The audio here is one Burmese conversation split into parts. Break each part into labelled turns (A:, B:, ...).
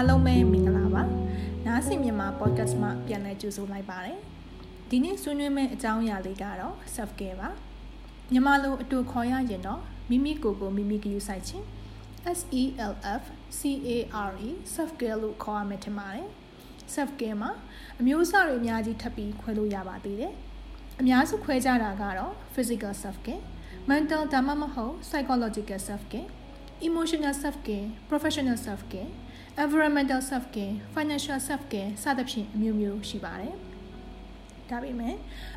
A: အားလုံးပဲမင်္ဂလာပါနားဆင်မြန်မာ podcast မှာပြန်လည်ကြိုဆိုလိုက်ပါတယ်ဒီနေ့ဆွေးနွေးမယ့်အကြောင်းအရာလေးကတော့ self care ပါမြန်မာလိုအတူခေါ်ရရင်တော့မိမိကိုယ်ကိုမိမိကယူဆိုင်ခြင်း S E L F C A R E self care လို့ခေါ်ရမယ်ထင်ပါတယ် self care မှာအမျိုးအစားတွေအများကြီးထပ်ပြီးခွဲလို့ရပါသေးတယ်အများစုခွဲကြတာကတော့ physical self care mental ဒါမှမဟုတ် psychological self care emotional self care professional self care environmental self care financial self care စသဖြင့်အမျိုးမျိုးရှိပါတယ်ဒါပေမဲ့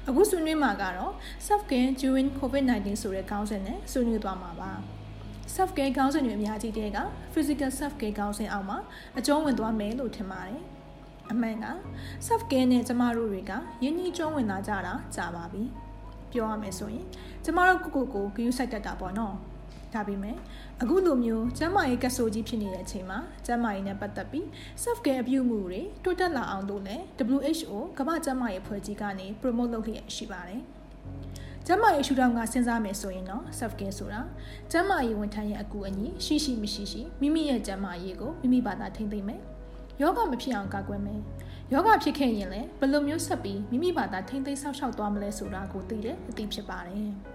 A: အခုဆွေးနွေးမှာကတော့ self care during covid-19 ဆိုတဲ့ခေါင်းစဉ်နဲ့ဆွေးနွေးသွားမှာပါ self care ခေါင်းစဉ်တွေအများကြီးတည်းက physical self care ခေါင်းစဉ်အောက်မှာအကျုံးဝင်သွားမယ်လို့ထင်ပါတယ်အမှန်က self care နဲ့ကျမတို့တွေကယဉ်ကျေးကျုံးဝင်လာကြတာကြာပါပြီပြောရမယ်ဆိုရင်ကျမတို့ကိုကိုကိုဂရုစိုက်တတ်တာပေါ့နော် ဒါပေမဲ့အခုလိုမျိုးကျန်းမာရေးကက်ဆိုကြီးဖြစ်နေတဲ့အချိန်မှာကျန်းမာရေးနဲ့ပတ်သက်ပြီး self care အပြုမှုတွေတိုးတက်လာအောင်လို့လည်း WHO ကမ္ဘာ့ကျန်းမာရေးအဖွဲ့ကြီးကနေ promote လုပ်လျက်ရှိပါတယ်။ကျန်းမာရေးရှုထောင့်ကစဉ်းစားမယ်ဆိုရင်တော့ self care ဆိုတာကျန်းမာရေးဝန်ထမ်းရဲ့အကူအညီရှိရှိမရှိရှိမိမိရဲ့ကျန်းမာရေးကိုမိမိဘာသာထိန်းသိမ်းမယ်။ယောဂမဖြစ်အောင်ကာကွယ်မယ်။ယောဂဖြစ်ခဲ့ရင်လည်းဘယ်လိုမျိုးဆက်ပြီးမိမိဘာသာထိန်းသိမ်းဆောက်ရှောက်သွားမလဲဆိုတာကိုသိတဲ့အသိဖြစ်ပါတယ်။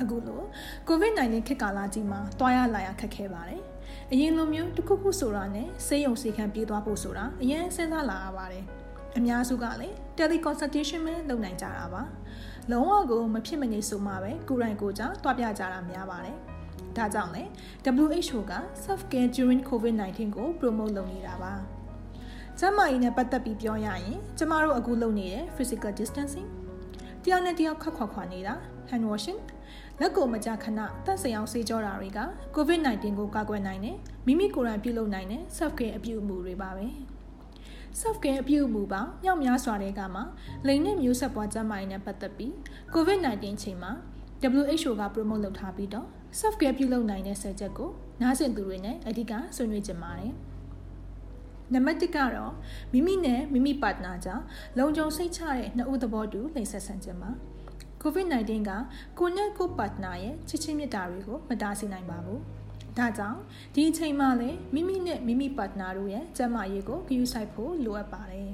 A: အခုလို COVID-19 ခေတ်ကာလကြီးမှာတွားရလာရခက်ခဲပါတယ်။အရင်လိုမျိုးတခုခုဆိုတာနဲ့ဆေးရုံဆေးခန်းပြေးသွားဖို့ဆိုတာအရင်စဉ်းစားလာရပါတယ်။အများစုကလည်း teleconsultation ပဲလုပ်နိုင်ကြတာပါ။လုံးဝကိုမဖြစ်မနေဆိုမှပဲကိုယ်တိုင်ကိုယ်ကြောင့်တွားပြကြတာများပါတယ်။ဒါကြောင့်လေ WHO က self care during COVID-19 ကို promote လုပ်နေတာပါ။ကျမကြီးနဲ့ပတ်သက်ပြီးပြောရရင်ကျမတို့အခုလုပ်နေတဲ့ physical distancing တယောက်နဲ့တယောက်ခက်ခွာခွာနေတာ hand washing လက်ကိုမကြခဏတက်စအောင်ဆေးကြောတာတွေက COVID-19 ကိုကာကွယ်နိုင်တယ်မိမိကိုယ်တိုင်ပြုလုပ်နိုင်တဲ့ self care အပြုအမူတွေပါပဲ self care အပြုအမူပါမြောက်များစွာတွေကမှလိင်နဲ့မျိုးဆက်ပွားကျန်းမာရေးနဲ့ပတ်သက်ပြီး COVID-19 ချိန်မှာ WHO က promote လုပ်ထားပြီးတော့ self care ပြုလုပ်နိုင်တဲ့ဆယ်ချက်ကိုနားဆင်သူတွေနဲ့အဓိကဆွေးနွေးကြပါတယ်နံပါတ်1ကတော့မိမိနဲ့မိမိပါတနာကြောင့်လုံခြုံစိတ်ချတဲ့နှစ်ဦးသဘောတူနှိမ့်ဆက်ဆန်ခြင်းပါ COVID-19 ကကိုနဲ့ကိုပါတနာရဲ့ချစ်ချင်းမြတ်တာတွေကိုမတားဆီးနိုင်ပါဘူး။ဒါကြောင့်ဒီအချိန်မှလည်းမိမိနဲ့မိမိပါတနာတို့ရဲ့ကျန်းမာရေးကိုဂရုစိုက်ဖို့လိုအပ်ပါတယ်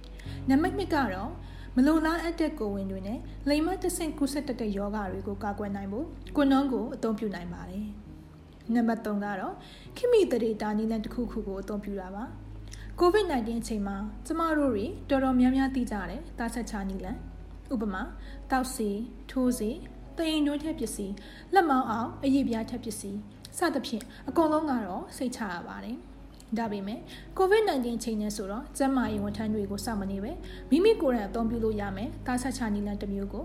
A: ။နံပါတ်2ကတော့မလိုလားအပ်တဲ့ကိုဝင်တွေနဲ့လိမ်မတဆင့်ကူးဆက်တတ်တဲ့ယောဂတွေကိုကာကွယ်နိုင်ဖို့ကိုနှောင်းကိုအသုံးပြုနိုင်ပါတယ်။နံပါတ်3ကတော့ခိမိတရေတာနည်းလမ်းတစ်ခုခုကိုအသုံးပြုတာပါ။ COVID-19 အချိန်မှာကျမတို့တွေတော်တော်များများသိကြတယ်တာဆက်ချာနည်းလမ်း ဥပမာတောက်စီထိုးစီတိမ်တွင်းထက်ပစ္စည်းလက်မောင်းအောင်အရေးပြားထက်ပစ္စည်းစသဖြင့်အကုန်လုံးကတော့စိတ်ချရပါတယ်ဒါပေမဲ့ COVID-19 ချိန်နဲ့ဆိုတော့ကျန်းမာရေးဝန်ထမ်းတွေကိုစောင့်မနေပဲမိမိကိုယ်တိုင်အသုံးပြုလို့ရမယ်။တာဆက်ချနီလန်တစ်မျိုးကို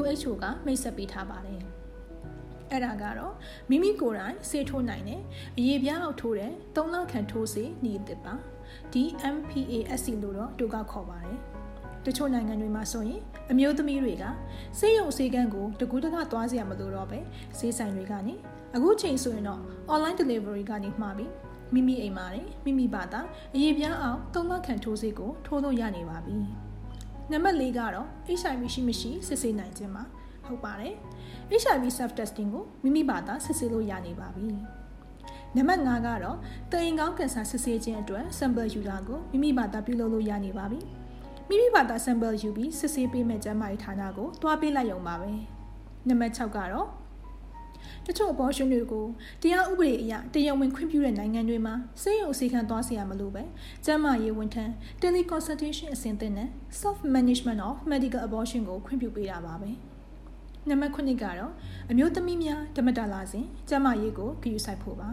A: WHO ကမိတ်ဆက်ပေးထားပါတယ်။အဲ့ဒါကတော့မိမိကိုယ်တိုင်ဆေးထိုးနိုင်တဲ့အရေးပြားအောက်ထိုးတဲ့၃လခန့်ထိုးဆေးနေသစ်ပါ။ဒီ MPASC လို့တော့တူကခေါ်ပါတယ်။ တချို့နိုင်ငံတွေမှာဆိုရင်အမျိုးသမီးတွေကစေးရုံစေးကန်းကိုတကူးတကသွားစရာမလိုတော့ပဲဈေးဆိုင်တွေကနေအခုချိန်ဆိုရင်တော့ online delivery ကနေမှာပြီးမိမိအိမ်မှာနေမိမိဘာသာအရေးပြားအောင်သုံးလခန့်ထိုးစေးကိုထိုးလို့ရနေပါပြီနံပါတ်၄ကတော့ HIV ရှိမရှိစစ်ဆေးနိုင်ခြင်းပါဟုတ်ပါတယ် HIV self testing ကိုမိမိဘာသာစစ်ဆေးလို့ရနေပါပြီနံပါတ်5ကတော့တအိမ်ကောင်းကင်ဆာစစ်ဆေးခြင်းအတွက် sample ယူတာကိုမိမိဘာသာပြုလုပ်လို့ရနေပါပြီ။ မိမိဘာသာ sample ယူပြီးစစ်ဆေးပေးမဲ့ကျန်းမာရေးဌာနကိုတွားပေးလိုက်ရုံပါပဲနံပါတ်6ကတော့တချို့အပေါ်ရှင်တွေကိုတရားဥပဒေအရတရားဝင်ခွင့်ပြုတဲ့နိုင်ငံတွေမှာစေရုံအစီခံသွားစရာမလိုပဲကျန်းမာရေးဝန်ထမ်း teleconsultation အဆင့်သင့်နဲ့ self management of medical abortion ကိုခွင့်ပြုပေးတာပါပဲနံပါတ်9ကတော့အမျိုးသမီးများဓမ္မတလာစဉ်ကျန်းမာရေးကိုဂရုစိုက်ဖို့ပါ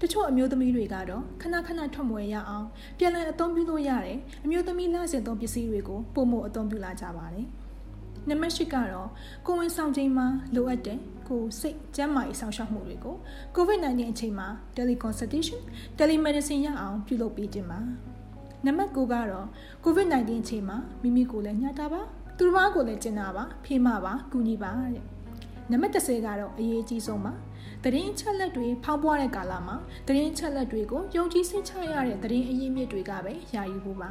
A: တချို့အမျိုးသမီးတွေကတော့ခဏခဏထွက်မွေရအောင်ပြန်လည်အသုံးပြုလို့ရတယ်အမျိုးသမီးလစဉ်သုံးပစ္စည်းတွေကိုပုံမအသုံးပြုလာကြပါတယ်နံပါတ်၈ကတော့ကိုဝင်ဆောင်ချိန်မှာလိုအပ်တဲ့ကိုစိတ်ကျန်းမာရေးဆောင်ရှောက်မှုတွေကို COVID-19 အချိန်မှာ teleconsultation telemedicine ရအောင်ပြုလုပ်ပေးခြင်းပါနံပါတ်9ကတော့ COVID-19 အချိန်မှာမိမိကိုလည်းညှတာပါသူတစ်ပါးကိုလည်းကျင်တာပါဖေးမပါကူညီပါတဲ့ နံပါတ်10ကတော့အရေးကြီးဆုံးပါသတင်းချက်လက်တွေဖောင်းပွားတဲ့ကာလမှာသတင်းချက်လက်တွေကိုယုံကြည်စိတ်ချရတဲ့သတင်းအရင်းမြစ်တွေကပဲယာယူဖို့ပါ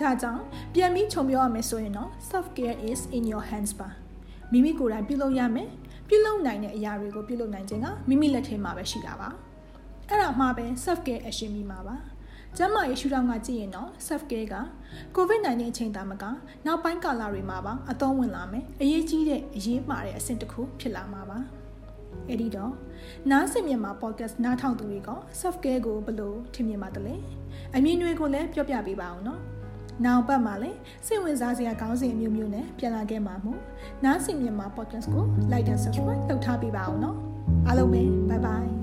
A: ဒါကြောင့်ပြန်ပြီးခြုံပြောရမယ်ဆိုရင်တော့ self care is in your hands ပါမိမိကိုယ်တိုင်ပြုလုပ်ရမယ်ပြုလုပ်နိုင်တဲ့အရာတွေကိုပြုလုပ်နိုင်ခြင်းကမိမိလက်ထဲမှာပဲရှိတာပါအဲ့ဒါမှပဲ self care action မိမှာပါ ကျန်းမာရေးရှုထောင့်ကကြည့်ရင်တော့ self care က COVID-19 အချိန်တာမကနောက်ပိုင်းကာလတွေမှာပါအသုံးဝင်လာမယ်အရေးကြီးတဲ့အရေးပါတဲ့အဆင့်တစ်ခုဖြစ်လာမှာပါအဲ့ဒီတော့နားဆင်မြန်မာ podcast နားထောင်သူတွေက self care ကိုဘယ်လိုထင်မြင်ပါသလဲအမြင်တွေကိုလည်းပြောပြပေးပါအောင်နော်နောက်ပတ်မှာလည်းစိတ်ဝင်စားစရာကောင်းစဉ်အမျိုးမျိုးနဲ့ပြန်လာခဲ့မှာမို့နားဆင်မြန်မာ podcast ကို like and subscribe လုပ်ထားပေးပါအောင်နော်အားလုံးပဲ bye bye